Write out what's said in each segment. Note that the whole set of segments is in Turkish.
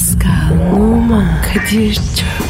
Pascal, Oman, Kadir çok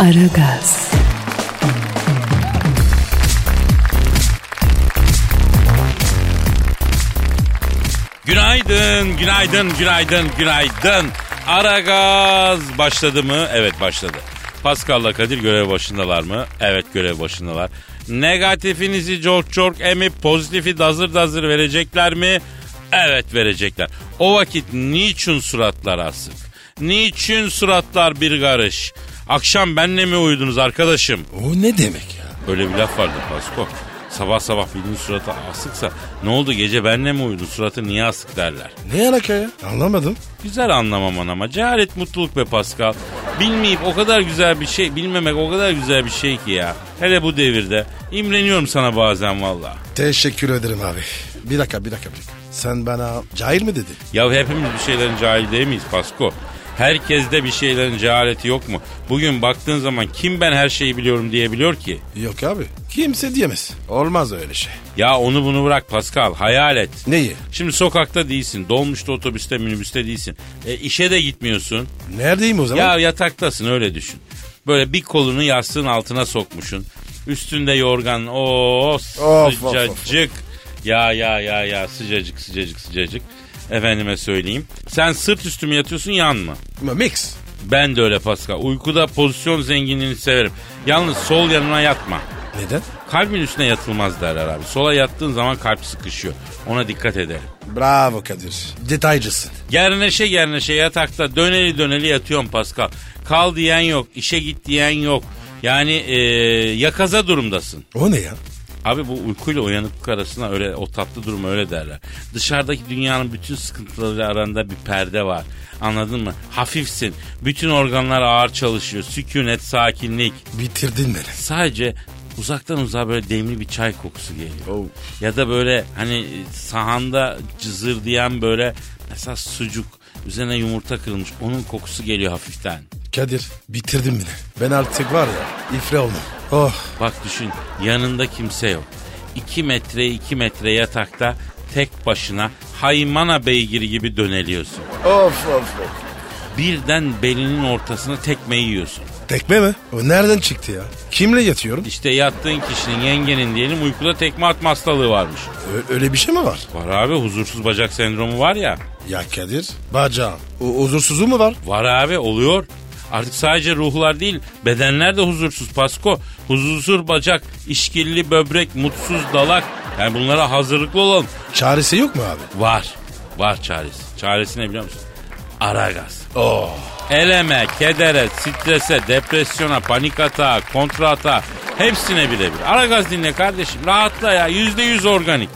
Aragaz, Günaydın, günaydın, günaydın, günaydın. Ara gaz başladı mı? Evet başladı. Pascal'la Kadir görev başındalar mı? Evet görev başındalar. Negatifinizi çok çok emip pozitifi dazır dazır verecekler mi? Evet verecekler. O vakit niçin suratlar asık? Niçin suratlar bir karış? Akşam benle mi uyudunuz arkadaşım? O ne demek ya? Öyle bir laf vardı Pasko. Sabah sabah birinin suratı asıksa ne oldu gece benle mi uyudun suratı niye asık derler. Ne alaka ya? Anlamadım. Güzel anlamaman ama cehalet mutluluk be Pascal. Bilmeyip o kadar güzel bir şey bilmemek o kadar güzel bir şey ki ya. Hele bu devirde imreniyorum sana bazen valla. Teşekkür ederim abi. Bir dakika bir dakika bir dakika. Sen bana cahil mi dedi? Ya hepimiz bir şeylerin cahil değil miyiz Pasko? Herkeste bir şeylerin cehaleti yok mu? Bugün baktığın zaman kim ben her şeyi biliyorum diyebiliyor ki? Yok abi. Kimse diyemez. Olmaz öyle şey. Ya onu bunu bırak Pascal hayal et. Neyi? Şimdi sokakta değilsin, dolmuşta, otobüste, minibüste değilsin. E, işe de gitmiyorsun. Neredeyim o zaman? Ya yataktasın öyle düşün. Böyle bir kolunu yastığın altına sokmuşsun. Üstünde yorgan. o Of, of, sıcacık. Ya ya ya ya sıcacık sıcacık sıcacık. Efendime söyleyeyim. Sen sırt üstü mü yatıyorsun yan mı? Mix. Ben de öyle Pascal. Uykuda pozisyon zenginliğini severim. Yalnız sol yanına yatma. Neden? Kalbin üstüne yatılmaz derler abi. Sola yattığın zaman kalp sıkışıyor. Ona dikkat edelim. Bravo Kadir. Detaycısın. Gerneşe gerneşe yatakta döneli döneli yatıyorum Pascal. Kal diyen yok, işe git diyen yok. Yani e, yakaza durumdasın. O ne ya? Abi bu uykuyla uyanıklık arasında öyle o tatlı durum öyle derler. Dışarıdaki dünyanın bütün sıkıntıları arasında bir perde var. Anladın mı? Hafifsin. Bütün organlar ağır çalışıyor. Sükunet, sakinlik. Bitirdin beni. Sadece uzaktan uzağa böyle demli bir çay kokusu geliyor. Ya da böyle hani sahanda cızır diyen böyle mesela sucuk üzerine yumurta kırılmış onun kokusu geliyor hafiften. Kadir bitirdin beni. Ben artık var ya ifre oldum. Oh Bak düşün yanında kimse yok. 2 metre 2 metre yatakta tek başına haymana beygiri gibi döneliyorsun. of of of. Birden belinin ortasına tekme yiyorsun. Tekme mi? O nereden çıktı ya? Kimle yatıyorum? İşte yattığın kişinin yengenin diyelim uykuda tekme atma hastalığı varmış. Ö- öyle bir şey mi var? Var abi huzursuz bacak sendromu var ya. Ya Kadir bacağım. O huzursuzluğu mu var? Var abi oluyor. Artık sadece ruhlar değil bedenler de huzursuz Pasko. Huzursuz bacak, işkilli böbrek, mutsuz dalak. Yani bunlara hazırlıklı olalım. Çaresi yok mu abi? Var. Var çaresi. Çaresi ne biliyor musun? Ara gaz. Oh. Eleme, kedere, strese, depresyona, panik atağa, kontra atağa hepsine birebir. Ara gaz dinle kardeşim. Rahatla ya. Yüzde yüz organik.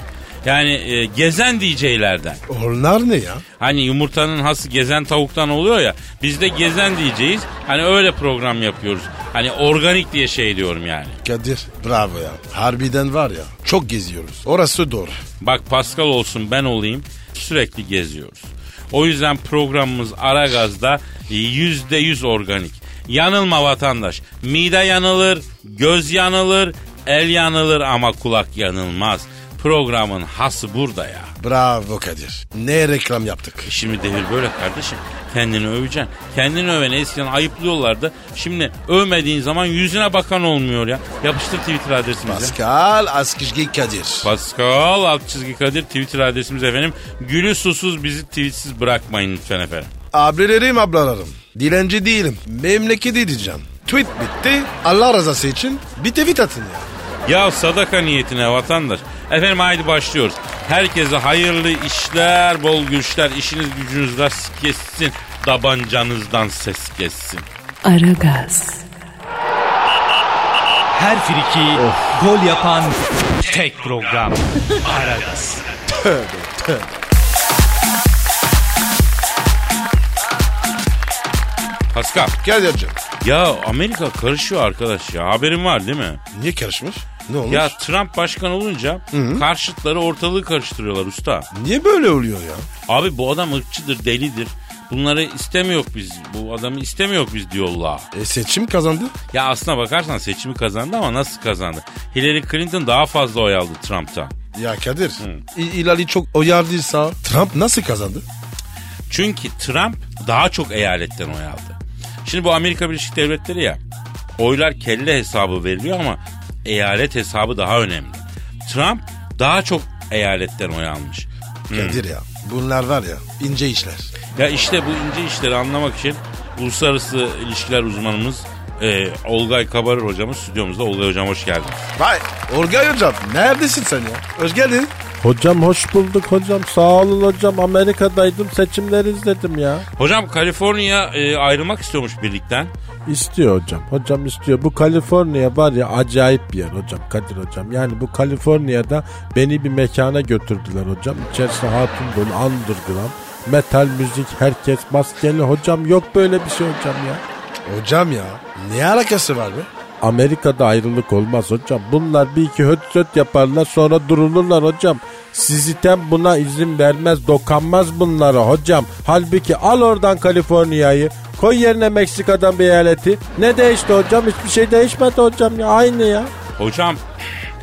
Yani e, gezen DJ'lerden. Onlar ne ya? Hani yumurtanın hası gezen tavuktan oluyor ya. Biz de gezen diyeceğiz. Hani öyle program yapıyoruz. Hani organik diye şey diyorum yani. Kadir bravo ya. Harbiden var ya çok geziyoruz. Orası doğru. Bak Pascal olsun ben olayım sürekli geziyoruz. O yüzden programımız Aragaz'da yüzde yüz organik. Yanılma vatandaş. Mide yanılır, göz yanılır, el yanılır ama kulak yanılmaz. Programın hası burada ya. Bravo Kadir. Ne reklam yaptık. Şimdi devir böyle kardeşim. Kendini öveceksin. Kendini öven eskiden ayıplıyorlardı. Şimdi övmediğin zaman yüzüne bakan olmuyor ya. Yapıştır Twitter adresimize. Pascal Askışgi Kadir. Pascal alt çizgi Kadir Twitter adresimiz efendim. Gülü susuz bizi tweetsiz bırakmayın lütfen efendim. Abilerim ablalarım. Dilenci değilim. Memleketi diyeceğim. Tweet bitti. Allah rızası için bir tweet atın ya. Ya sadaka niyetine vatandaş. Efendim haydi başlıyoruz. Herkese hayırlı işler, bol güçler, işiniz gücünüz rast kessin. Tabancanızdan ses kessin. Aragaz, Her friki gol yapan tek program. Aragaz. Pascal. Gel hocam. Ya Amerika karışıyor arkadaş ya. Haberin var değil mi? Niye karışmış? Ne olmuş? Ya Trump başkan olunca karşıtları ortalığı karıştırıyorlar usta. Niye böyle oluyor ya? Abi bu adam ırkçıdır, delidir. Bunları istemiyor biz. Bu adamı istemiyor biz diyorlar. E seçim kazandı. Ya aslına bakarsan seçimi kazandı ama nasıl kazandı? Hillary Clinton daha fazla oy aldı Trump'tan. Ya Kadir. İ- İlali çok oyardıysa Trump nasıl kazandı? Çünkü Trump daha çok eyaletten oy aldı. Şimdi bu Amerika Birleşik Devletleri ya oylar kelle hesabı veriliyor ama eyalet hesabı daha önemli. Trump daha çok eyaletten oy almış. Kadir ya. Bunlar var ya ince işler. Ya işte bu ince işleri anlamak için uluslararası ilişkiler uzmanımız e, Olgay Kabarır hocamız stüdyomuzda. Olgay hocam hoş geldin. Vay. Orgay hocam neredesin sen ya? Hoş geldin. Hocam hoş bulduk hocam. Sağ olun hocam. Amerika'daydım. Seçimleri izledim ya. Hocam Kaliforniya e, ayrılmak istiyormuş birlikten. İstiyor hocam. Hocam istiyor. Bu Kaliforniya var ya acayip bir yer hocam Kadir hocam. Yani bu Kaliforniya'da beni bir mekana götürdüler hocam. İçerisi hatun dolu underground. Metal müzik herkes maskeli hocam. Yok böyle bir şey hocam ya. Hocam ya ne alakası var be? Amerika'da ayrılık olmaz hocam. Bunlar bir iki höt söt yaparlar sonra durulurlar hocam. Sistem buna izin vermez dokanmaz bunlara hocam. Halbuki al oradan Kaliforniya'yı koy yerine Meksika'dan bir eyaleti. Ne değişti hocam? Hiçbir şey değişmedi hocam ya aynı ya. Hocam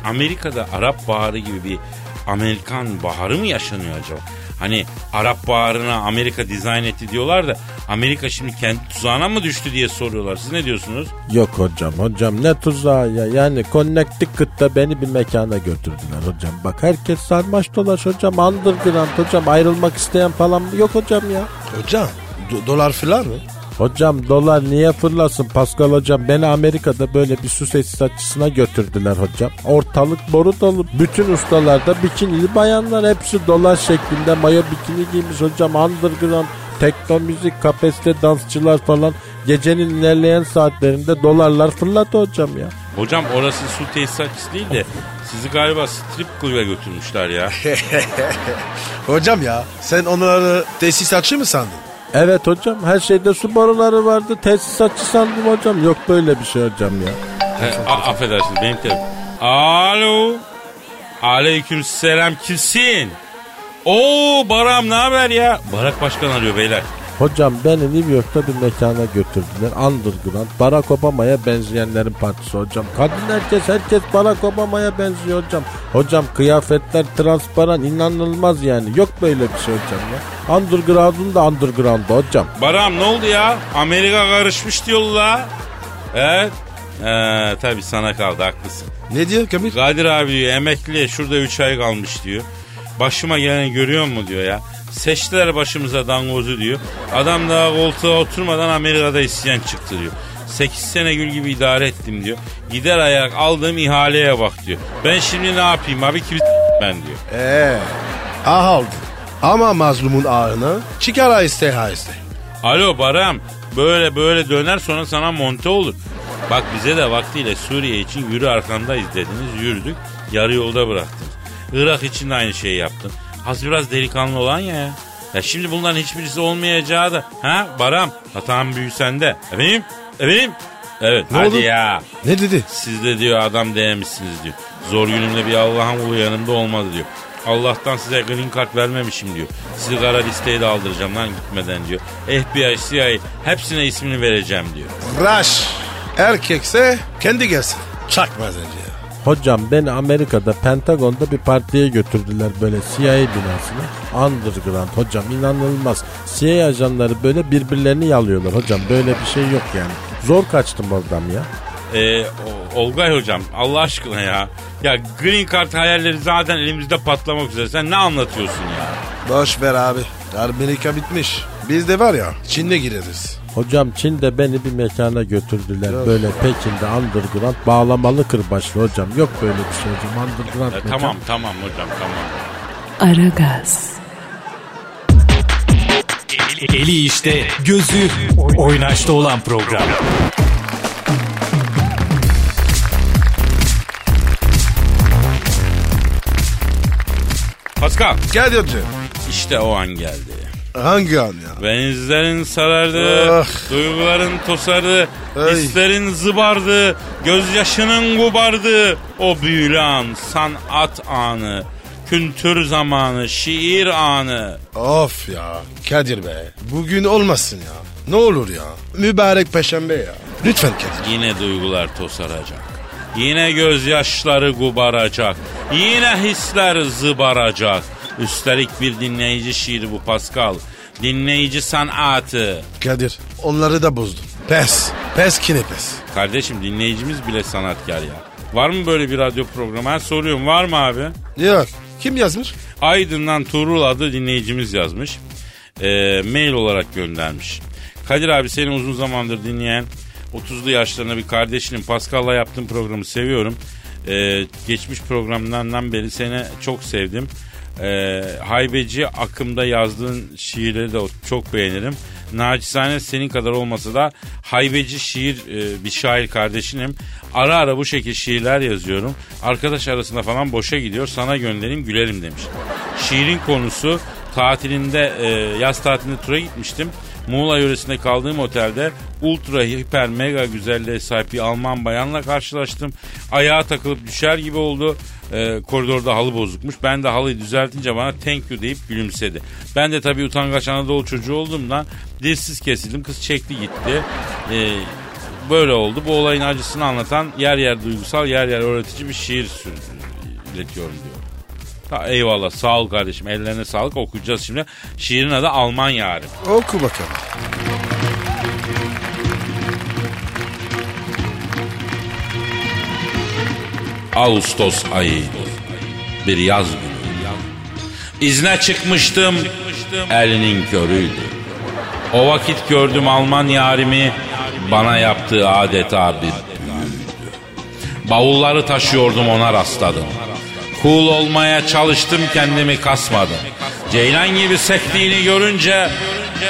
Amerika'da Arap Baharı gibi bir Amerikan baharı mı yaşanıyor acaba? Hani Arap Baharı'na Amerika dizayn etti diyorlar da Amerika şimdi kendi tuzağına mı düştü diye soruyorlar. Siz ne diyorsunuz? Yok hocam hocam ne tuzağı ya. Yani Connecticut'ta beni bir mekana götürdüler hocam. Bak herkes sarmaş dolaş hocam. Underground hocam ayrılmak isteyen falan yok hocam ya. Hocam do- dolar falan mı? Hocam dolar niye fırlasın Pascal hocam? Beni Amerika'da böyle bir su tesisatçısına götürdüler hocam. Ortalık boru dolu. Bütün ustalarda bikinili bayanlar hepsi dolar şeklinde mayo bikini giymiş hocam. Underground, tekno müzik, kapasite dansçılar falan. Gecenin ilerleyen saatlerinde dolarlar fırladı hocam ya. Hocam orası su tesisatçısı değil de sizi galiba strip kulübe götürmüşler ya. Hocam ya sen onları tesisatçı mı sandın? Evet hocam her şeyde su boruları vardı. Tesisatçı sandım hocam. Yok böyle bir şey hocam ya. He, a- affedersiniz benim telefon. Alo. Aleyküm selam kimsin? Oo Baram ne haber ya? Barak Başkan arıyor beyler. Hocam beni New York'ta bir mekana götürdüler. Underground. Barack Obama'ya benzeyenlerin partisi hocam. Kadın herkes herkes Barack Obama'ya benziyor hocam. Hocam kıyafetler transparan inanılmaz yani. Yok böyle bir şey hocam ya. Underground'un da underground'da hocam. Baram ne oldu ya? Amerika karışmış diyorlar. Evet. Ee, tabii sana kaldı haklısın. Ne diyor Kamil? Kadir abi diyor emekli şurada 3 ay kalmış diyor. Başıma geleni görüyor mu diyor ya. Seçtiler başımıza dangozu diyor. Adam daha koltuğa oturmadan Amerika'da isyan çıktı diyor. 8 sene gül gibi idare ettim diyor. Gider ayak aldığım ihaleye bak diyor. Ben şimdi ne yapayım abi kim ben diyor. Eee ah aldı. Ama mazlumun ağını çıkar aheste aheste. Alo Baram böyle böyle döner sonra sana monte olur. Bak bize de vaktiyle Suriye için yürü arkandayız dediniz yürüdük yarı yolda bıraktınız. Irak için de aynı şeyi yaptın. Az biraz delikanlı olan ya. Ya şimdi bunların hiçbirisi olmayacağı da. Ha Baram hatam büyük sende. Efendim? Efendim? Evet Ne hadi oldu? ya. Ne dedi? Siz de diyor adam değmişsiniz diyor. Zor günümde bir Allah'ın ulu yanımda olmadı diyor. Allah'tan size green card vermemişim diyor. Sizi kara listeye de aldıracağım lan gitmeden diyor. FBI, CIA hepsine ismini vereceğim diyor. Rush. Erkekse kendi gelsin. Çakmaz önce. Hocam beni Amerika'da Pentagon'da bir partiye götürdüler böyle CIA binasına. Underground hocam inanılmaz. CIA ajanları böyle birbirlerini yalıyorlar hocam. Böyle bir şey yok yani. Zor kaçtım oradan ya. Ee, Olgay hocam Allah aşkına ya. Ya green card hayalleri zaten elimizde patlamak üzere. Sen ne anlatıyorsun ya? Boş ver abi. Amerika bitmiş. Biz de var ya Çin'de gireriz. Hocam Çin'de beni bir mekana götürdüler. Böyle Pekin'de underground bağlamalı kırbaçlı hocam. Yok böyle bir şey hocam. Underground mekan. tamam tamam hocam tamam. Aragaz, Eli işte, gözü oynaşta olan program. Pascal Gel hocam. işte o an geldi. Hangi an ya? Benizlerin sarardı, Ah. duyguların tosardı, Ay. hislerin zıbardı, gözyaşının gubardı. O büyülü an, sanat anı, kültür zamanı, şiir anı. Of ya Kadir be. Bugün olmasın ya. Ne olur ya. Mübarek peşembe ya. Lütfen Kadir. Yine duygular tosaracak. Yine gözyaşları gubaracak. Yine hisler zıbaracak. Üstelik bir dinleyici şiiri bu Pascal. Dinleyici sanatı. Kadir onları da bozdun. Pes. Pes kine pes. Kardeşim dinleyicimiz bile sanatkar ya. Var mı böyle bir radyo programı? Ben soruyorum var mı abi? Yok. Kim yazmış? Aydın'dan Tuğrul adlı dinleyicimiz yazmış. Ee, mail olarak göndermiş. Kadir abi seni uzun zamandır dinleyen 30'lu yaşlarında bir kardeşinin Pascal'la yaptığım programı seviyorum. Ee, geçmiş programlarından beri seni çok sevdim. Ee, haybeci akımda yazdığın şiirleri de çok beğenirim. Naçizane senin kadar olmasa da haybeci şiir e, bir şair kardeşinim. Ara ara bu şekilde şiirler yazıyorum. Arkadaş arasında falan boşa gidiyor. Sana göndereyim gülerim demiş. Şiirin konusu tatilinde e, yaz tatilinde tura gitmiştim. Muğla yöresinde kaldığım otelde ultra hiper mega güzelliğe sahip bir Alman bayanla karşılaştım. Ayağa takılıp düşer gibi oldu. Ee, koridorda halı bozukmuş. Ben de halıyı düzeltince bana thank you deyip gülümsedi. Ben de tabii utangaç Anadolu çocuğu olduğumdan dilsiz kesildim. Kız çekti gitti. Ee, böyle oldu. Bu olayın acısını anlatan yer yer duygusal yer yer öğretici bir şiir sür- iletiyorum diyor. Ta, eyvallah sağ ol kardeşim ellerine sağlık okuyacağız şimdi. Şiirin adı Alman Yarim. Oku bakalım. Ağustos ayı bir yaz günü. İzne çıkmıştım elinin körüydü. O vakit gördüm Alman yarimi bana yaptığı adeta bir büyüydü. Bavulları taşıyordum ona rastladım. Cool olmaya çalıştım kendimi kasmadım. Ceylan gibi sektiğini görünce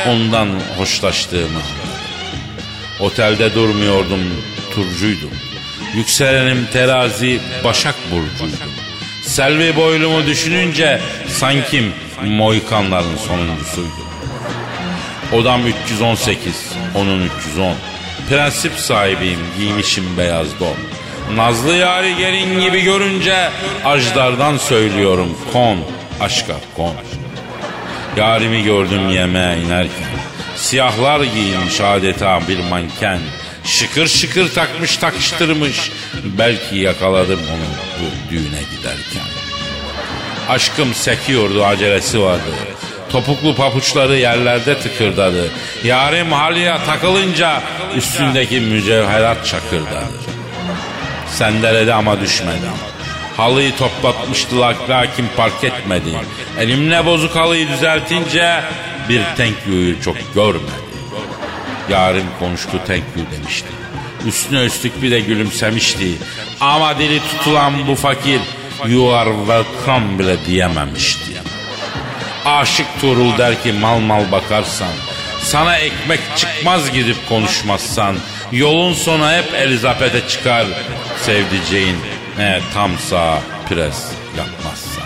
ondan hoşlaştığımı. Otelde durmuyordum, turcuydum. Yükselenim terazi, başak burcuydum. Selvi boylumu düşününce sanki Moikanların sonuncusuydum. Odam 318, onun 310. Prensip sahibiyim, giymişim beyaz don. Nazlı yari gelin gibi görünce ajdardan söylüyorum kon, aşka kon. Yarimi gördüm yemeğe inerken. Siyahlar giymiş adeta bir manken. Şıkır şıkır takmış takıştırmış. Belki yakaladım onu bu düğüne giderken. Aşkım sekiyordu acelesi vardı. Topuklu papuçları yerlerde tıkırdadı. Yarim halıya takılınca üstündeki mücevherat çakırdadı. Sendeledi ama düşmedi. Halıyı toplatmıştı lakin park etmedi. Elimle bozuk halıyı düzeltince bir thank you'yu çok görmedi. Yarim konuştu thank you demişti. Üstüne üstlük bir de gülümsemişti. Ama dili tutulan bu fakir you are welcome bile diyememişti. Aşık Tuğrul der ki mal mal bakarsan, sana ekmek çıkmaz gidip konuşmazsan, yolun sonu hep Elizabeth'e çıkar sevdiceğin ne tamsa pres yapmazsan.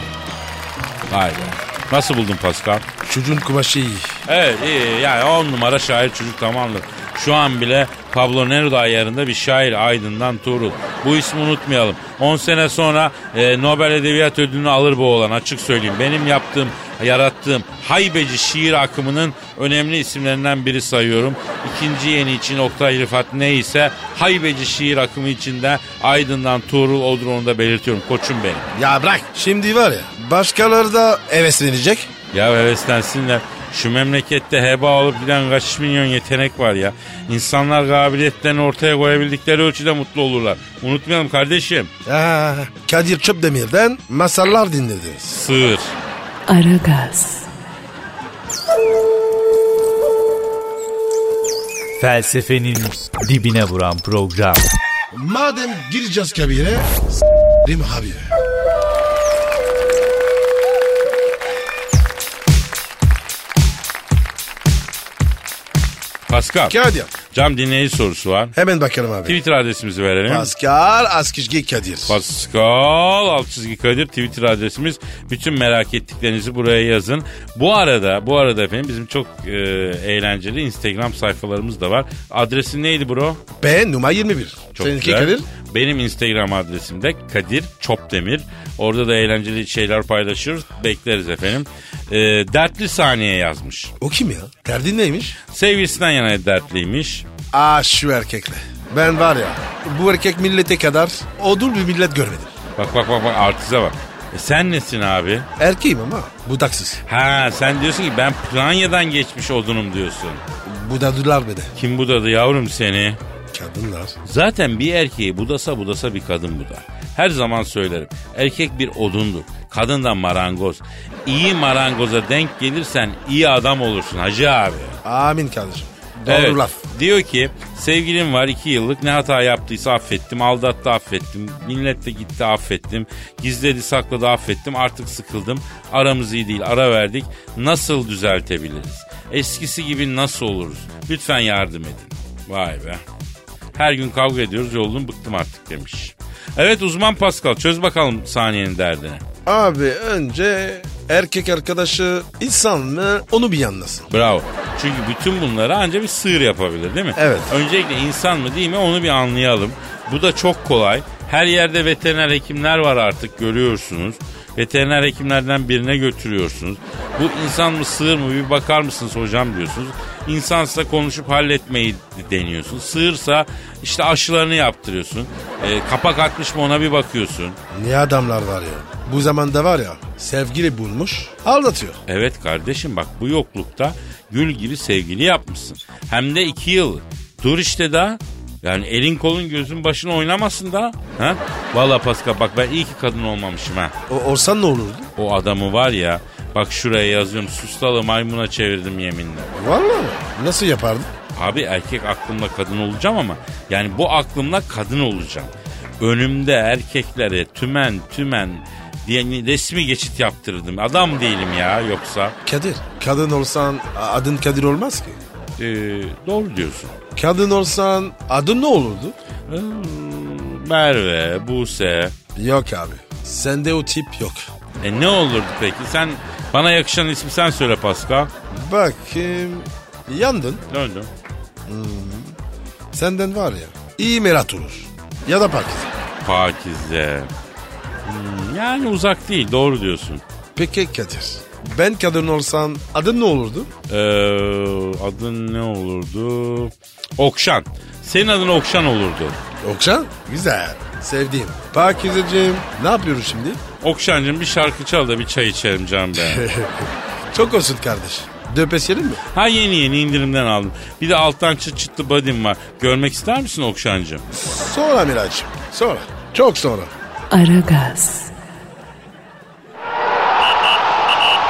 Vay be. Nasıl buldun Pascal? Çocuğun kumaşı iyi. Evet iyi yani on numara şair çocuk tamamdır. Şu an bile Pablo Neruda ayarında bir şair Aydın'dan Tuğrul. Bu ismi unutmayalım. 10 sene sonra e, Nobel Edebiyat Ödülünü alır bu oğlan açık söyleyeyim. Benim yaptığım, yarattığım haybeci şiir akımının önemli isimlerinden biri sayıyorum. İkinci yeni için Oktay Rıfat neyse haybeci şiir akımı içinde Aydın'dan Tuğrul odur onu da belirtiyorum. Koçum benim. Ya bırak. Şimdi var ya başkaları da heveslenecek. Ya heveslensinler. Şu memlekette heba olup giden kaç milyon yetenek var ya. İnsanlar kabiliyetlerini ortaya koyabildikleri ölçüde mutlu olurlar. Unutmayalım kardeşim. Ha, Kadir Çöpdemir'den masallar dinlediniz. Sığır. Aragaz, Felsefenin dibine vuran program. Madem gireceğiz kabire s**rim abi. Pascal. Kadir. Cam dinleyici sorusu var. Hemen bakalım abi. Twitter adresimizi verelim. Pascal Askizgi Kadir. Pascal alt çizgi Kadir Twitter adresimiz. Bütün merak ettiklerinizi buraya yazın. Bu arada bu arada efendim bizim çok e, eğlenceli Instagram sayfalarımız da var. Adresin neydi bro? B numara 21. Çok Seninki güzel. Kadir. Benim Instagram adresim de Kadir Çopdemir. Orada da eğlenceli şeyler paylaşıyoruz. Bekleriz efendim. E, dertli saniye yazmış. O kim ya? Derdin neymiş? Sevgilisinden yana dertliymiş. Aa şu erkekle. Ben var ya bu erkek millete kadar odul bir millet görmedim. Bak bak bak bak artize bak. E sen nesin abi? Erkeğim ama budaksız. Ha sen diyorsun ki ben Planya'dan geçmiş odunum diyorsun. Budadılar beni. Kim budadı yavrum seni? Kadınlar. Zaten bir erkeği budasa budasa bir kadın budar. Her zaman söylerim. Erkek bir odundur. Kadın da marangoz. İyi marangoza denk gelirsen iyi adam olursun hacı abi. Amin kardeşim. Doğru Evet. laf. Diyor ki sevgilim var iki yıllık ne hata yaptıysa affettim. Aldattı affettim. Millet de gitti affettim. Gizledi sakladı affettim. Artık sıkıldım. Aramız iyi değil ara verdik. Nasıl düzeltebiliriz? Eskisi gibi nasıl oluruz? Lütfen yardım edin. Vay be. Her gün kavga ediyoruz yoldum bıktım artık demiş. Evet uzman Pascal çöz bakalım saniyenin derdini. Abi önce erkek arkadaşı insan mı onu bir anlasın. Bravo. Çünkü bütün bunları ancak bir sığır yapabilir değil mi? Evet. Öncelikle insan mı değil mi onu bir anlayalım. Bu da çok kolay. Her yerde veteriner hekimler var artık görüyorsunuz. Veteriner hekimlerden birine götürüyorsunuz. Bu insan mı sığır mı bir bakar mısınız hocam diyorsunuz. İnsansa konuşup halletmeyi deniyorsun. Sığırsa işte aşılarını yaptırıyorsun. E, kapak atmış mı ona bir bakıyorsun. Ne adamlar var ya. Bu zamanda var ya sevgili bulmuş aldatıyor. Evet kardeşim bak bu yoklukta gül gibi sevgili yapmışsın. Hem de iki yıl. Dur işte daha. Yani elin kolun gözün başın oynamasın da. Ha? Valla Pascal bak ben iyi ki kadın olmamışım ha. O, olsan ne olurdu? O adamı var ya bak şuraya yazıyorum sustalı maymuna çevirdim yeminle. Vallahi mi? Nasıl yapardın? Abi erkek aklımda kadın olacağım ama yani bu aklımla kadın olacağım. Önümde erkeklere tümen tümen diye resmi geçit yaptırdım. Adam değilim ya yoksa. Kadir. Kadın olsan adın Kadir olmaz ki. Ee, doğru diyorsun. Kadın olsan adın ne olurdu? Hmm, Merve, Buse. Yok abi. Sende o tip yok. E ne olurdu peki? Sen bana yakışan ismi sen söyle Pascal. Bakayım. Yandın. Döndüm. Senden var ya. iyi merat olur. Ya da Pakize. Pakize. Hmm, yani uzak değil doğru diyorsun. Peki Kadir. Ben kadın olsam adın ne olurdu? Ee, adın ne olurdu? Okşan. Senin adın Okşan olurdu. Okşan? Güzel. Sevdiğim. Pakizeciğim ne yapıyoruz şimdi? Okşancığım bir şarkı çal da bir çay içelim canım be. Çok olsun kardeş. Döpes mi? ha yeni yeni indirimden aldım. Bir de alttan çıt çıtlı body'm var. Görmek ister misin Okşancığım? Sonra Miraç'ım. Sonra. Çok sonra. Aragaz,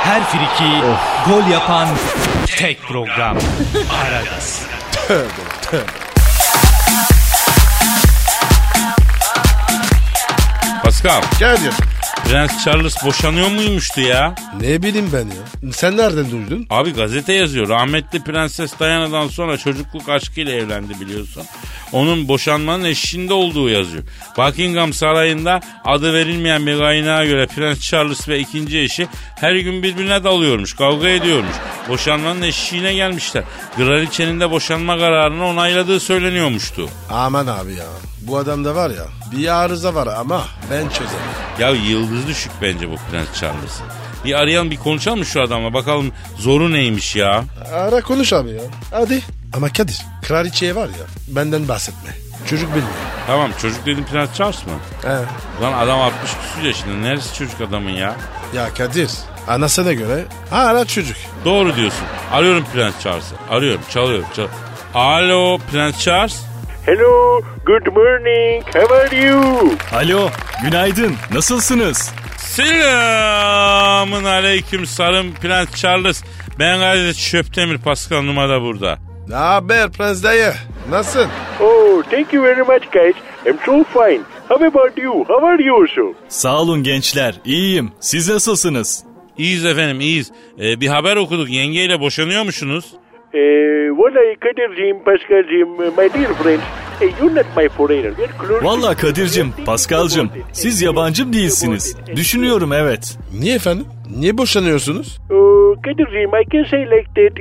Her friki gol yapan tek program. Aragaz. Pascal, Kadir. Prens Charles boşanıyor muymuştu ya? Ne bileyim ben ya. Sen nereden duydun? Abi gazete yazıyor. Rahmetli Prenses Diana'dan sonra çocukluk aşkıyla evlendi biliyorsun. Onun boşanmanın eşiğinde olduğu yazıyor. Buckingham Sarayı'nda adı verilmeyen bir kaynağa göre Prens Charles ve ikinci eşi her gün birbirine dalıyormuş, kavga ediyormuş. Boşanmanın eşiğine gelmişler. Kraliçenin de boşanma kararını onayladığı söyleniyormuştu. Aman abi ya. Bu adamda var ya bir arıza var ama ben çözemedim. Ya yıldız düşük bence bu Prens Charles. Bir arayalım bir konuşalım mı şu adamla bakalım zoru neymiş ya. Ara konuş abi ya. Hadi. Ama Kadir kraliçeye var ya benden bahsetme. Çocuk bilmiyor. Tamam çocuk dedim Prens Charles mı? He. Lan adam 60 küsur yaşında. Neresi çocuk adamın ya? Ya Kadir anasına göre hala çocuk. Doğru diyorsun. Arıyorum Prens Charles'ı. Arıyorum. Çalıyorum. Çal Alo Prens Charles. Hello, good morning. How are you? Alo, günaydın. Nasılsınız? Selamın aleyküm sarım Prens Charles. Ben gayet Çöptemir Pascal numara burada. Ne haber prens dayı? Nasılsın? Oh, thank you very much, guys. I'm so fine. How about you? How are you also? Sağ olun gençler. İyiyim. Siz nasılsınız? İyiyiz efendim iyiyiz. Ee, bir haber okuduk yengeyle boşanıyormuşsunuz. Uh, Vallahi Kadir'ciğim, Pascal'ciğim, uh, my dear friends, you're not my foreigner. We're close. Valla Kadir'cim, Paskal'cım siz yabancım değilsiniz. Düşünüyorum evet. Niye efendim? Niye boşanıyorsunuz? Kadir'ciğim, I can say like that,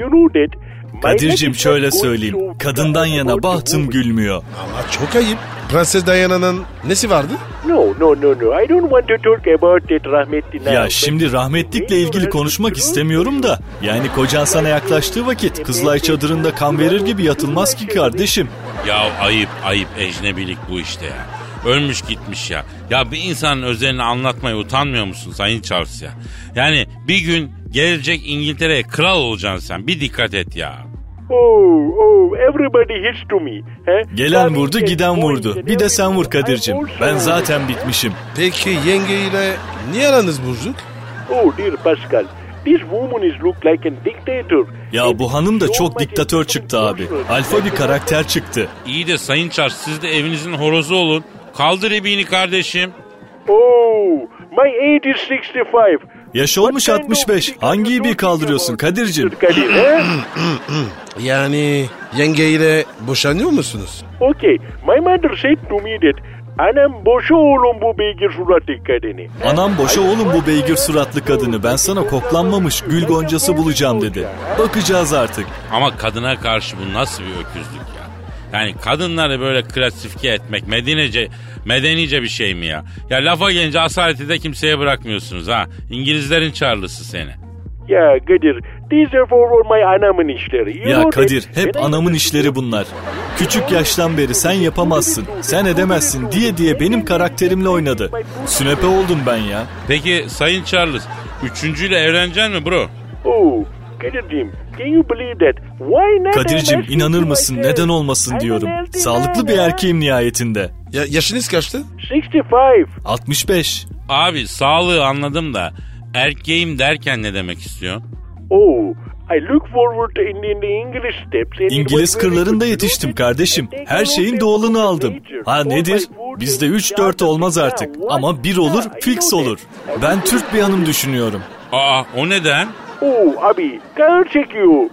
you know that. Kadir'cim şöyle söyleyeyim. Kadından yana bahtım gülmüyor. Ama çok ayıp. Prenses Diana'nın nesi vardı? No, no, no, no. I don't want to talk about that rahmetli. Ya şimdi rahmetlikle ilgili konuşmak istemiyorum da. Yani kocan sana yaklaştığı vakit Kızılay çadırında kan verir gibi yatılmaz ki kardeşim. Ya ayıp ayıp ecnebilik bu işte ya. Ölmüş gitmiş ya. Ya bir insanın özelini anlatmaya utanmıyor musun Sayın Charles ya? Yani bir gün gelecek İngiltere'ye kral olacaksın sen. Bir dikkat et ya. Oh, oh, everybody hits to me. He? Gelen vurdu giden vurdu. Bir de sen vur Kadir'cim. Ben zaten bitmişim. Peki yengeyle niye aranız bozuk? Oh, dear Pascal. This woman is look like a dictator. Ya bu hanım da çok diktatör çıktı abi. Alfa bir karakter çıktı. İyi de Sayın Charles siz de evinizin horozu olun. Kaldır ibiğini kardeşim. Oh, my age is 65. Yaş olmuş 65. Hangi ibi kaldırıyorsun Kadir'cim? Kadir, he? Yani yengeyle boşanıyor musunuz? Okay, my mother said to me that Anam boşa oğlum bu beygir suratlı kadını. Anam boşa oğlum bu beygir suratlı kadını. Ben sana koklanmamış gül goncası bulacağım dedi. Bakacağız artık. Ama kadına karşı bu nasıl bir öküzlük ya? Yani kadınları böyle klasifike etmek medenice, medenice bir şey mi ya? Ya lafa gelince asaleti de kimseye bırakmıyorsunuz ha. İngilizlerin çarlısı seni. Ya Kadir, these are for my anamın işleri. You Ya Kadir hep anamın işleri bunlar. Küçük yaştan beri sen yapamazsın, sen edemezsin diye diye benim karakterimle oynadı. Sünepe oldum ben ya. Peki Sayın Charles, üçüncüyle evleneceksin mi bro? Oh, Kadir'cim, can you believe that? Why not? Kadir'cim I'm asking inanır mısın neden olmasın I'm diyorum. Sağlıklı bir erkeğim nihayetinde. Ya, yaşınız kaçtı? 65. 65. Abi sağlığı anladım da erkeğim derken ne demek istiyor? Oh, I look forward to in, in the English steps. İngiliz kırlarında yetiştim kardeşim. Her şeyin doğalını aldım. Ha nedir? Bizde 3-4 olmaz artık. Ama bir olur, fix olur. Ben Türk bir hanım düşünüyorum. Aa o neden? Oh, abi, kahır çekiyor.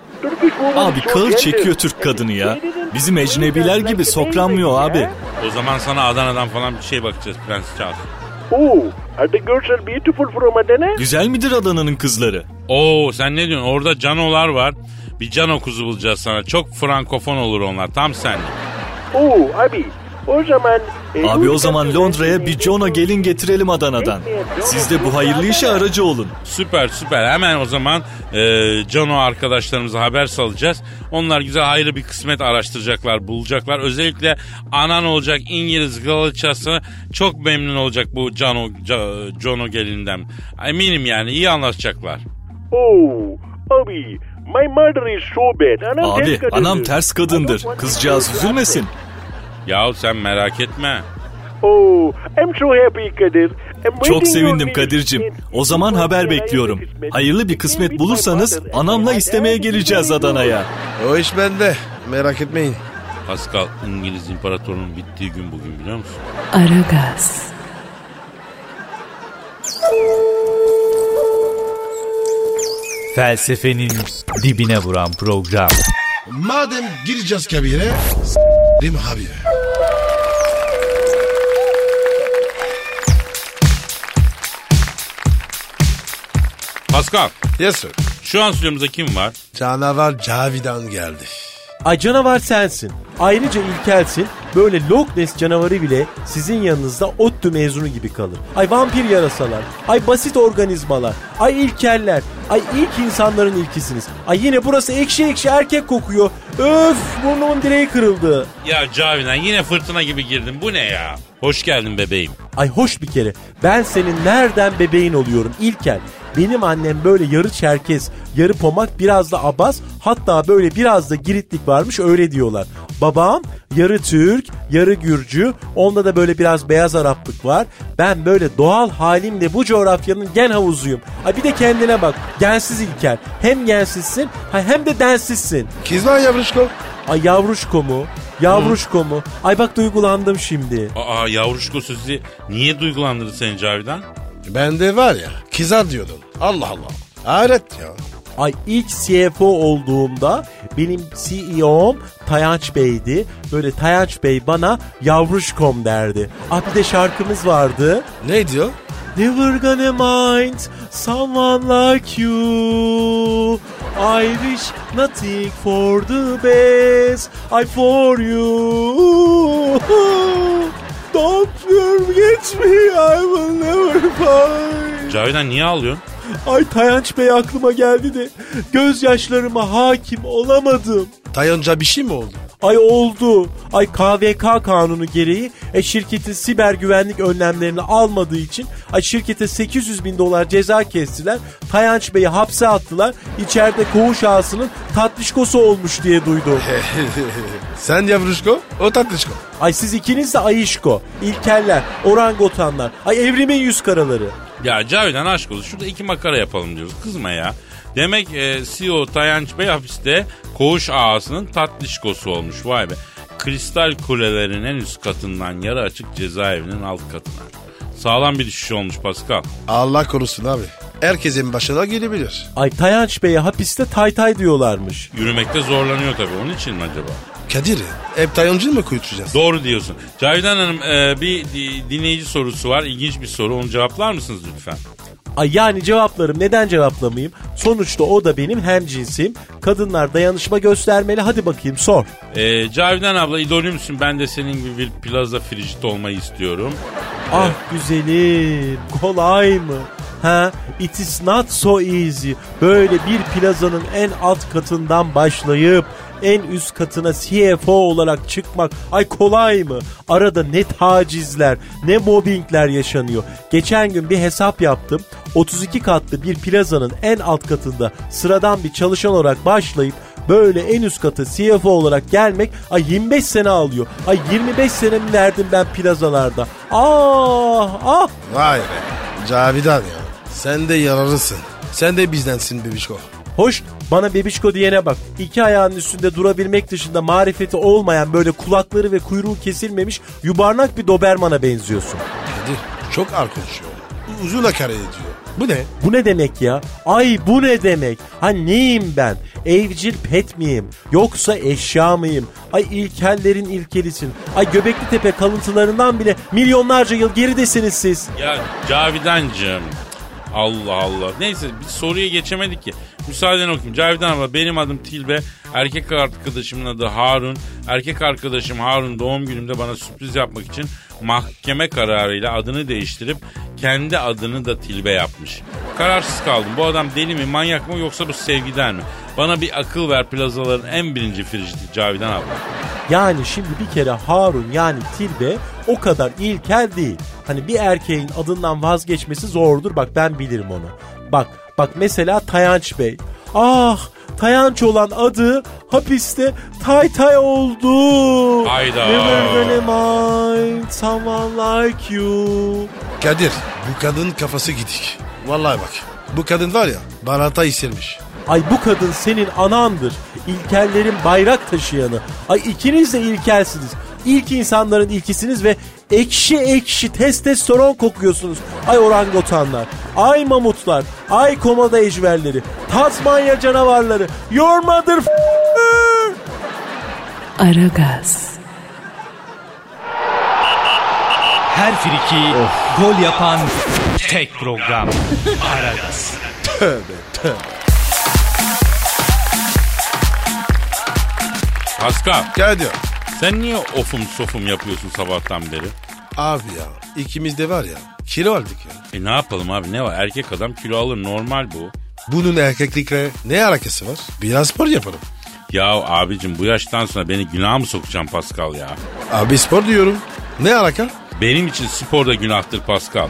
Abi gentle. çekiyor Türk kadını ya. Bizim ecnebiler gibi sokranmıyor abi. O zaman sana Adana'dan falan bir şey bakacağız Prens Charles. Oh, are the girls are beautiful from Adana? Güzel midir Adana'nın kızları? Oo sen ne diyorsun? Orada canolar var. Bir cano kuzu bulacağız sana. Çok frankofon olur onlar. Tam senlik. Oh, abi, o zaman... e, Abi o zaman Londra'ya bir Jono gelin getirelim Adana'dan. Siz de bu hayırlı işe aracı olun. Süper süper. Hemen o zaman e, Cano arkadaşlarımıza haber salacağız. Onlar güzel hayırlı bir kısmet araştıracaklar, bulacaklar. Özellikle anan olacak İngiliz kraliçesi çok memnun olacak bu Ca- Jono gelinden. Eminim yani iyi anlaşacaklar. Oh, abi, my mother is so bad. Anam Abi ters kadındır. anam ters kadındır. Kızcağız üzülmesin. Yahu sen merak etme. Oh, I'm so happy Kadir. Çok sevindim Kadir'cim. O zaman haber bekliyorum. Hayırlı bir kısmet bulursanız anamla istemeye geleceğiz Adana'ya. O iş bende. Merak etmeyin. Pascal İngiliz imparatorunun bittiği gün bugün biliyor musun? Aragaz, Felsefenin dibine vuran program. Madem gireceğiz kabire, s**rim abi. Pascal Yes sir. şu an stüdyomuzda kim var? Canavar Cavidan geldi. Ay canavar sensin. Ayrıca ilkelsin. Böyle Loch Ness canavarı bile sizin yanınızda ODTÜ mezunu gibi kalır. Ay vampir yarasalar. Ay basit organizmalar. Ay ilkeller. Ay ilk insanların ilkisiniz. Ay yine burası ekşi ekşi erkek kokuyor. Öf burnumun direği kırıldı. Ya Cavidan yine fırtına gibi girdin. Bu ne ya? Hoş geldin bebeğim. Ay hoş bir kere. Ben senin nereden bebeğin oluyorum İlker. Benim annem böyle yarı çerkez, yarı pomak, biraz da abaz, hatta böyle biraz da giritlik varmış öyle diyorlar. Babam yarı Türk, yarı Gürcü, onda da böyle biraz beyaz Araplık var. Ben böyle doğal halimle bu coğrafyanın gen havuzuyum. Ay bir de kendine bak, gensiz İlker. Hem gensizsin ha hem de densizsin. Kizlan yavruşko. Ay yavruşko mu? Yavruşko mu? Ay bak duygulandım şimdi. Aa yavruşko sözü niye duygulandırdı seni Cavidan? Bende var ya kizar diyordun. Allah Allah. Hayret ya. Ay ilk CFO olduğumda benim CEO'm Tayanç Bey'di. Böyle Tayanç Bey bana yavruşkom derdi. Ah bir de şarkımız vardı. Ne diyor? Never gonna mind someone like you. I wish nothing for the best. I for you. Don't forget me, I will never find. Cavidan niye ağlıyorsun? Ay Tayanç Bey aklıma geldi de gözyaşlarıma hakim olamadım. Tayonca bir şey mi oldu? Ay oldu. Ay KVK kanunu gereği e, şirketin siber güvenlik önlemlerini almadığı için ay şirkete 800 bin dolar ceza kestiler. Tayanç Bey'i hapse attılar. İçeride koğuş ağasının tatlışkosu olmuş diye duydum. Sen yavruşko, o tatlışko. Ay siz ikiniz de ayışko, ilkeller, orangotanlar. Ay evrimin yüz karaları. Ya Cavidan aşk olsun şurada iki makara yapalım diyoruz. Kızma ya. Demek e, CEO Tayanç Bey hapiste koğuş ağasının tatlışkosu olmuş. Vay be. Kristal kulelerin en üst katından yarı açık cezaevinin alt katına. Sağlam bir düşüş olmuş Pascal. Allah korusun abi. Herkesin başına gelebilir. Ay Tayanç Bey'e hapiste tay tay diyorlarmış. Yürümekte zorlanıyor tabii. Onun için mi acaba? Kadir, hep Tayoncu mu kuyutacağız? Doğru diyorsun. Cavidan Hanım e, bir di- dinleyici sorusu var. İlginç bir soru. Onu cevaplar mısınız lütfen? Ay yani cevaplarım neden cevaplamayayım? Sonuçta o da benim hem cinsim. Kadınlar dayanışma göstermeli hadi bakayım sor. E, Cavidan abla idolümsün. Ben de senin gibi bir plaza fricit olmayı istiyorum. Ah güzelim kolay mı? Ha, it is not so easy. Böyle bir plazanın en alt katından başlayıp en üst katına CFO olarak çıkmak ay kolay mı? Arada ne tacizler, ne mobbingler yaşanıyor. Geçen gün bir hesap yaptım. 32 katlı bir plazanın en alt katında sıradan bir çalışan olarak başlayıp böyle en üst katı CFO olarak gelmek ay 25 sene alıyor. Ay 25 senemi verdim ben plazalarda. Ah ah Vay be. Cavidan ya. Sen de yararısın. Sen de bizdensin bebişko. Hoş bana bebişko diyene bak. İki ayağının üstünde durabilmek dışında marifeti olmayan böyle kulakları ve kuyruğu kesilmemiş yubarnak bir dobermana benziyorsun. Kadir çok ağır konuşuyor. Uzun hakaret ediyor. Bu ne? Bu ne demek ya? Ay bu ne demek? Ha neyim ben? Evcil pet miyim? Yoksa eşya mıyım? Ay ilkellerin ilkelisin. Ay Göbekli Tepe kalıntılarından bile milyonlarca yıl geridesiniz siz. Ya Cavidancığım. Allah Allah. Neyse bir soruya geçemedik ki. Müsaaden okuyayım. Cavidan abla benim adım Tilbe. Erkek arkadaşımın adı Harun. Erkek arkadaşım Harun doğum günümde bana sürpriz yapmak için mahkeme kararıyla adını değiştirip kendi adını da Tilbe yapmış. Kararsız kaldım. Bu adam deli mi, manyak mı yoksa bu sevgiden mi? Bana bir akıl ver plazaların en birinci friciti Cavidan abla. Yani şimdi bir kere Harun yani Tilbe o kadar ilkel değil. Hani bir erkeğin adından vazgeçmesi zordur. Bak ben bilirim onu. Bak bak mesela Tayanç Bey. Ah Tayanç olan adı hapiste Tay Tay oldu. Hayda. Never gonna mind someone like you. Kadir bu kadın kafası gidik. Vallahi bak. Bu kadın var ya barata istermiş. Ay bu kadın senin anandır. İlkellerin bayrak taşıyanı. Ay ikiniz de ilkelsiniz. İlk insanların ilkisiniz ve ekşi ekşi testosteron kokuyorsunuz. Ay orangotanlar, ay mamutlar, ay komodo ejverleri, Tasmanya canavarları, your mother Aragaz, Her friki gol yapan tek program. Aragaz. Pascal Kadir. Sen niye ofum sofum yapıyorsun sabahtan beri? Abi ya ikimiz de var ya kilo aldık ya. E ne yapalım abi ne var erkek adam kilo alır normal bu. Bunun erkeklikle ne alakası var? Biraz spor yapalım. Ya abicim bu yaştan sonra beni günah mı sokacaksın Pascal ya? Abi spor diyorum. Ne alaka? Benim için spor da günahtır Pascal.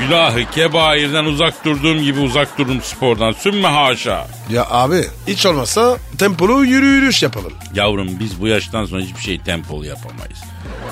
Günahı kebairden uzak durduğum gibi uzak dururum spordan. Sümme haşa. Ya abi hiç olmazsa tempolu yürü yürüyüş yapalım. Yavrum biz bu yaştan sonra hiçbir şey tempolu yapamayız.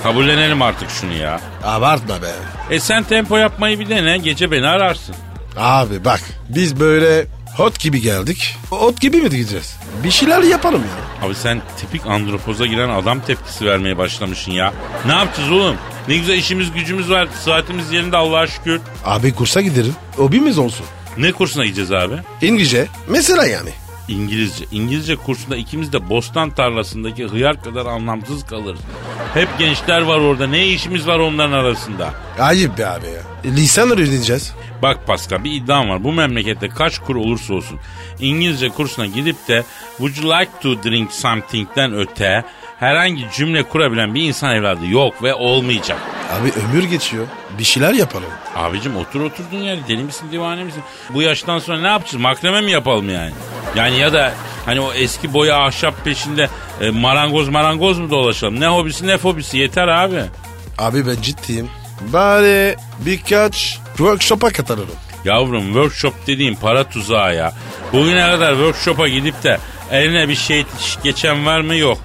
Kabullenelim artık şunu ya. Abartma be. E sen tempo yapmayı bir dene gece beni ararsın. Abi bak biz böyle hot gibi geldik. Hot gibi mi gideceğiz? Bir şeyler yapalım ya. Abi sen tipik andropoza giren adam tepkisi vermeye başlamışsın ya. Ne yapacağız oğlum? Ne güzel işimiz gücümüz var. Saatimiz yerinde Allah'a şükür. Abi kursa giderim. Hobimiz olsun. Ne kursuna gideceğiz abi? İngilizce mesela yani. İngilizce. İngilizce kursunda ikimiz de bostan tarlasındaki hıyar kadar anlamsız kalırız. Hep gençler var orada. Ne işimiz var onların arasında? Ayıp be abi ya. Lisan öğreneceğiz. Bak Pascal bir iddiam var. Bu memlekette kaç kur olursa olsun İngilizce kursuna gidip de would you like to drink something'den öte herhangi cümle kurabilen bir insan evladı yok ve olmayacak. Abi ömür geçiyor. Bir şeyler yapalım. Abicim otur oturduğun yerde deli misin divane misin? Bu yaştan sonra ne yapacağız? Makreme mi yapalım yani? Yani ya da hani o eski boya ahşap peşinde e, marangoz marangoz mu dolaşalım? Ne hobisi ne fobisi yeter abi. Abi ben ciddiyim. Bari birkaç workshop'a katılırım. Yavrum workshop dediğim para tuzağı ya. Bugüne kadar workshop'a gidip de eline bir şey geçen var mı yok.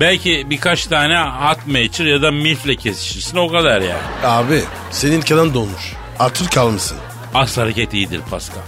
Belki birkaç tane hat maker ya da milfle kesişirsin o kadar ya. Abi senin kanın dolmuş. Atır kalmışsın. Az hareket iyidir Pascal.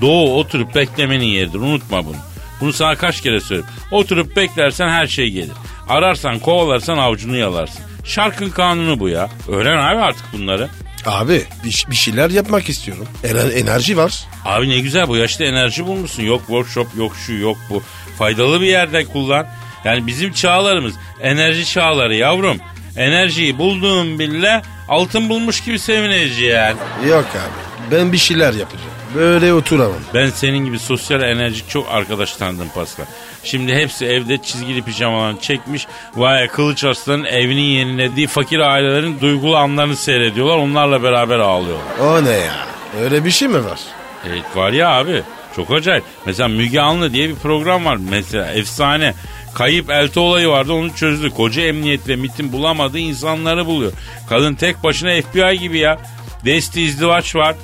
Doğu oturup beklemenin yeridir unutma bunu. Bunu sana kaç kere söyledim. Oturup beklersen her şey gelir. Ararsan kovalarsan avucunu yalarsın. Şarkın kanunu bu ya. Öğren abi artık bunları. Abi bir, bir şeyler yapmak istiyorum. Ener- enerji var. Abi ne güzel bu yaşta enerji bulmuşsun. Yok workshop yok şu yok bu. Faydalı bir yerde kullan. Yani bizim çağlarımız enerji çağları yavrum. Enerjiyi bulduğum bile altın bulmuş gibi sevineceğiz yani. Yok abi ben bir şeyler yapacağım. Böyle oturamam. Ben senin gibi sosyal enerjik çok arkadaş tanıdım Pascal. Şimdi hepsi evde çizgili pijamalarını çekmiş. Vay Kılıç Arslan'ın evinin yenilediği fakir ailelerin duygulu anlarını seyrediyorlar. Onlarla beraber ağlıyorlar. O ne ya? Öyle bir şey mi var? Evet var ya abi. Çok acayip. Mesela Müge Anlı diye bir program var. Mesela efsane. Kayıp elti olayı vardı onu çözdü. Koca emniyet ve MIT'in bulamadığı insanları buluyor. Kadın tek başına FBI gibi ya. Desti izdivaç var.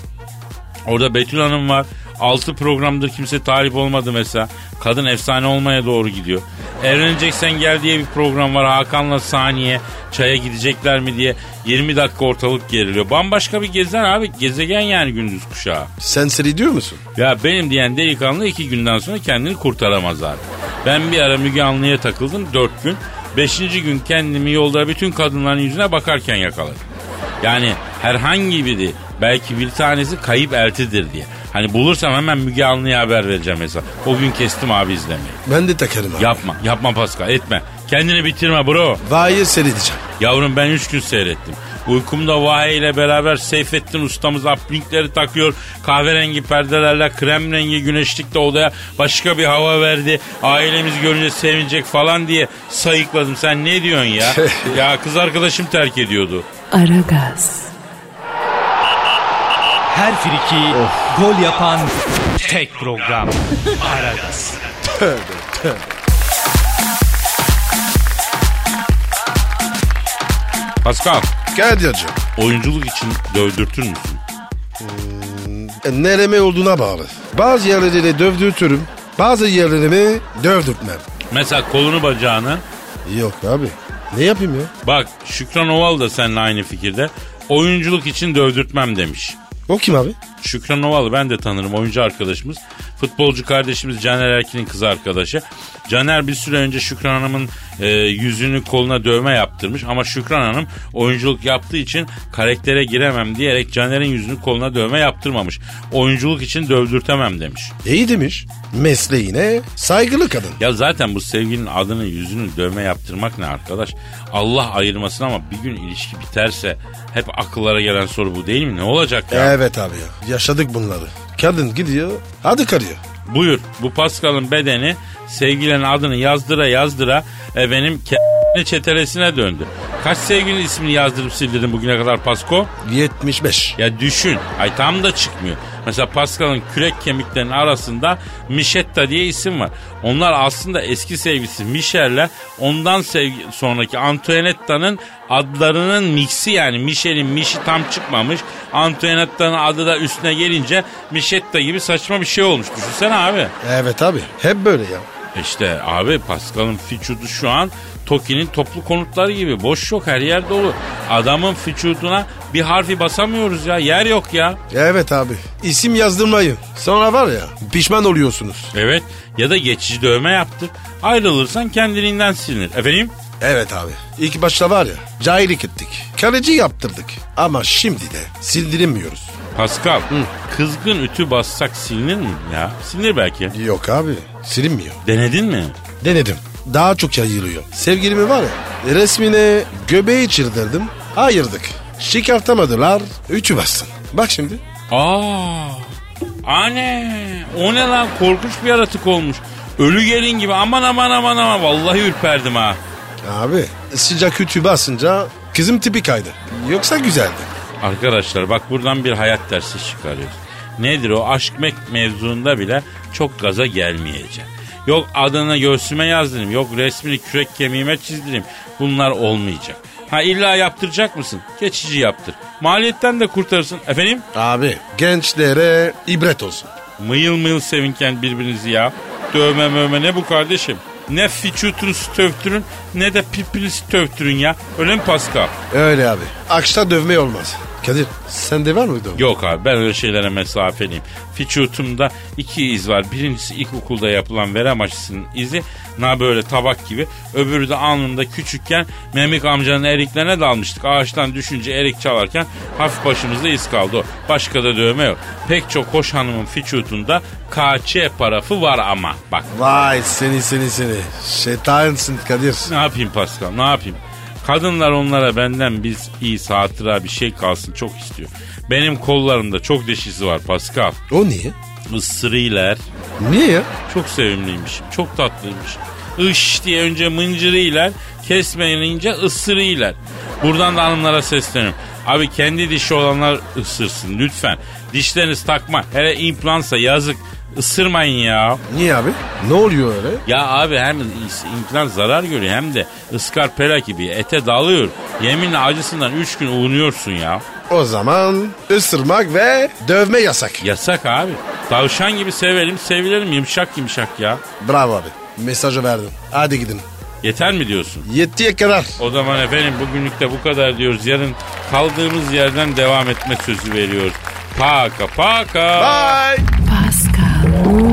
Orada Betül Hanım var. Altı programdır kimse talip olmadı mesela. Kadın efsane olmaya doğru gidiyor. Evleneceksen gel diye bir program var. Hakan'la Saniye çaya gidecekler mi diye 20 dakika ortalık geriliyor. Bambaşka bir gezen abi. Gezegen yani gündüz kuşağı. Sen seyrediyor musun? Ya benim diyen delikanlı iki günden sonra kendini kurtaramaz abi. Ben bir ara Müge Anlı'ya takıldım dört gün. Beşinci gün kendimi yolda bütün kadınların yüzüne bakarken yakaladım. Yani herhangi biri belki bir tanesi kayıp eltidir diye. Hani bulursam hemen Müge Anlı'ya haber vereceğim mesela. O gün kestim abi izlemeyi. Ben de takarım abi. Yapma yapma Pascal etme. Kendini bitirme bro. Hayır seyredeceğim. Yavrum ben üç gün seyrettim. Uykumda Vahe ile beraber Seyfettin ustamız uplinkleri takıyor. Kahverengi perdelerle krem rengi güneşlikte odaya başka bir hava verdi. Ailemiz görünce sevinecek falan diye sayıkladım. Sen ne diyorsun ya? ya kız arkadaşım terk ediyordu. Aragaz, Her friki gol yapan tek program. Aragaz. Pascal Kadir'cim. oyunculuk için dövdürtür müsün? E, nereme olduğuna bağlı. Bazı yerleri dövdürtürüm. Bazı yerlerimi dövdürtmem. Mesela kolunu bacağını. Yok abi. Ne yapayım ya? Bak Şükran Oval da seninle aynı fikirde. Oyunculuk için dövdürtmem demiş. O kim abi? Şükran Ovalı ben de tanırım oyuncu arkadaşımız. Futbolcu kardeşimiz Caner Erkin'in kız arkadaşı. Caner bir süre önce Şükran Hanım'ın e, yüzünü koluna dövme yaptırmış. Ama Şükran Hanım oyunculuk yaptığı için karaktere giremem diyerek Caner'in yüzünü koluna dövme yaptırmamış. Oyunculuk için dövdürtemem demiş. İyi demiş. Mesleğine saygılı kadın. Ya zaten bu sevgilinin adını yüzünü dövme yaptırmak ne arkadaş? Allah ayırmasın ama bir gün ilişki biterse hep akıllara gelen soru bu değil mi? Ne olacak ya? Evet abi ya. Yaşadık bunları. Kadın gidiyor. Adı karıyor. Buyur bu Pascal'ın bedeni sevgilinin adını yazdıra yazdıra e, benim çetelesine döndü. Kaç sevgilinin ismini yazdırıp sildirdin bugüne kadar Pasko? 75. Ya düşün. Ay tam da çıkmıyor. Mesela Pascal'ın kürek kemiklerinin arasında Michetta diye isim var. Onlar aslında eski sevgilisi Michel'le ondan sevgi sonraki Antoinetta'nın adlarının miksi yani Michel'in Mişi tam çıkmamış. Antoinetta'nın adı da üstüne gelince Michetta gibi saçma bir şey olmuş. Düşünsene abi. Evet abi. Hep böyle ya. İşte abi Pascal'ın fiçudu şu an Toki'nin toplu konutları gibi. Boş yok her yer dolu. Adamın fiçuduna bir harfi basamıyoruz ya. Yer yok ya. Evet abi. İsim yazdırmayın. Sonra var ya pişman oluyorsunuz. Evet ya da geçici dövme yaptık. Ayrılırsan kendiliğinden silinir. Efendim? Evet abi. İlk başta var ya cahillik ettik. Kaleci yaptırdık. Ama şimdi de sildiremiyoruz. Pascal, kızgın ütü bassak silinir mi ya? Silinir belki. Yok abi silinmiyor. Denedin mi? Denedim. Daha çok yayılıyor. Sevgilimi var ya resmine göbeği çirdirdim. Ayırdık. Çıkartamadılar. Üçü bastın. Bak şimdi. Aa, anne, o ne lan korkunç bir yaratık olmuş. Ölü gelin gibi aman aman aman aman vallahi ürperdim ha. Abi sıcak ütü basınca kızım tipi kaydı. Yoksa güzeldi. Arkadaşlar bak buradan bir hayat dersi çıkarıyoruz. Nedir o aşk mek mevzuunda bile çok gaza gelmeyeceğim. Yok adını göğsüme yazdırayım, yok resmini kürek kemiğime çizdireyim. Bunlar olmayacak. Ha illa yaptıracak mısın? Geçici yaptır. Maliyetten de kurtarırsın. Efendim? Abi gençlere ibret olsun. Mıyıl mıyıl sevinken birbirinizi ya. Dövme mövme ne bu kardeşim? Ne fiçutunuzu tövtürün ne de pipinizi tövtürün ya. Öyle mi Pascal? Öyle abi. Akşta dövme olmaz. Kadir sende var mı dövme? Yok abi ben öyle şeylere mesafeliyim. Fiçutumda iki iz var. Birincisi ilkokulda yapılan verem aşısının izi. Na böyle tabak gibi. Öbürü de alnımda küçükken Memik amcanın eriklerine dalmıştık. Ağaçtan düşünce erik çalarken hafif başımızda iz kaldı o. Başka da dövme yok. Pek çok hoş hanımın fiçutunda KÇ parafı var ama. Bak Vay seni seni seni. Şeytansın Kadir. ne yapayım Pascal ne yapayım? Kadınlar onlara benden biz iyi hatıra bir şey kalsın çok istiyor. Benim kollarımda çok deşisi var Pascal. O niye? Isırıylar. Niye ya? Çok sevimliymişim. Çok tatlıymış. Iş diye önce mıncırıyla kesmeyince ısırıyla. Buradan da hanımlara sesleniyorum. Abi kendi dişi olanlar ısırsın lütfen. Dişleriniz takma. Hele implantsa yazık. Isırmayın ya. Niye abi? Ne oluyor öyle? Ya abi hem implant zarar görüyor hem de ıskarpela gibi ete dalıyor. Yeminle acısından 3 gün uğunuyorsun ya. O zaman ısırmak ve dövme yasak. Yasak abi. Tavşan gibi sevelim sevilelim yumuşak yumuşak ya. Bravo abi. Mesajı verdim. Hadi gidin. Yeter mi diyorsun? Yettiye kadar. O zaman efendim bugünlük de bu kadar diyoruz. Yarın kaldığımız yerden devam etme sözü veriyoruz. Paka paka. Bye.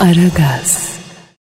Aragaz.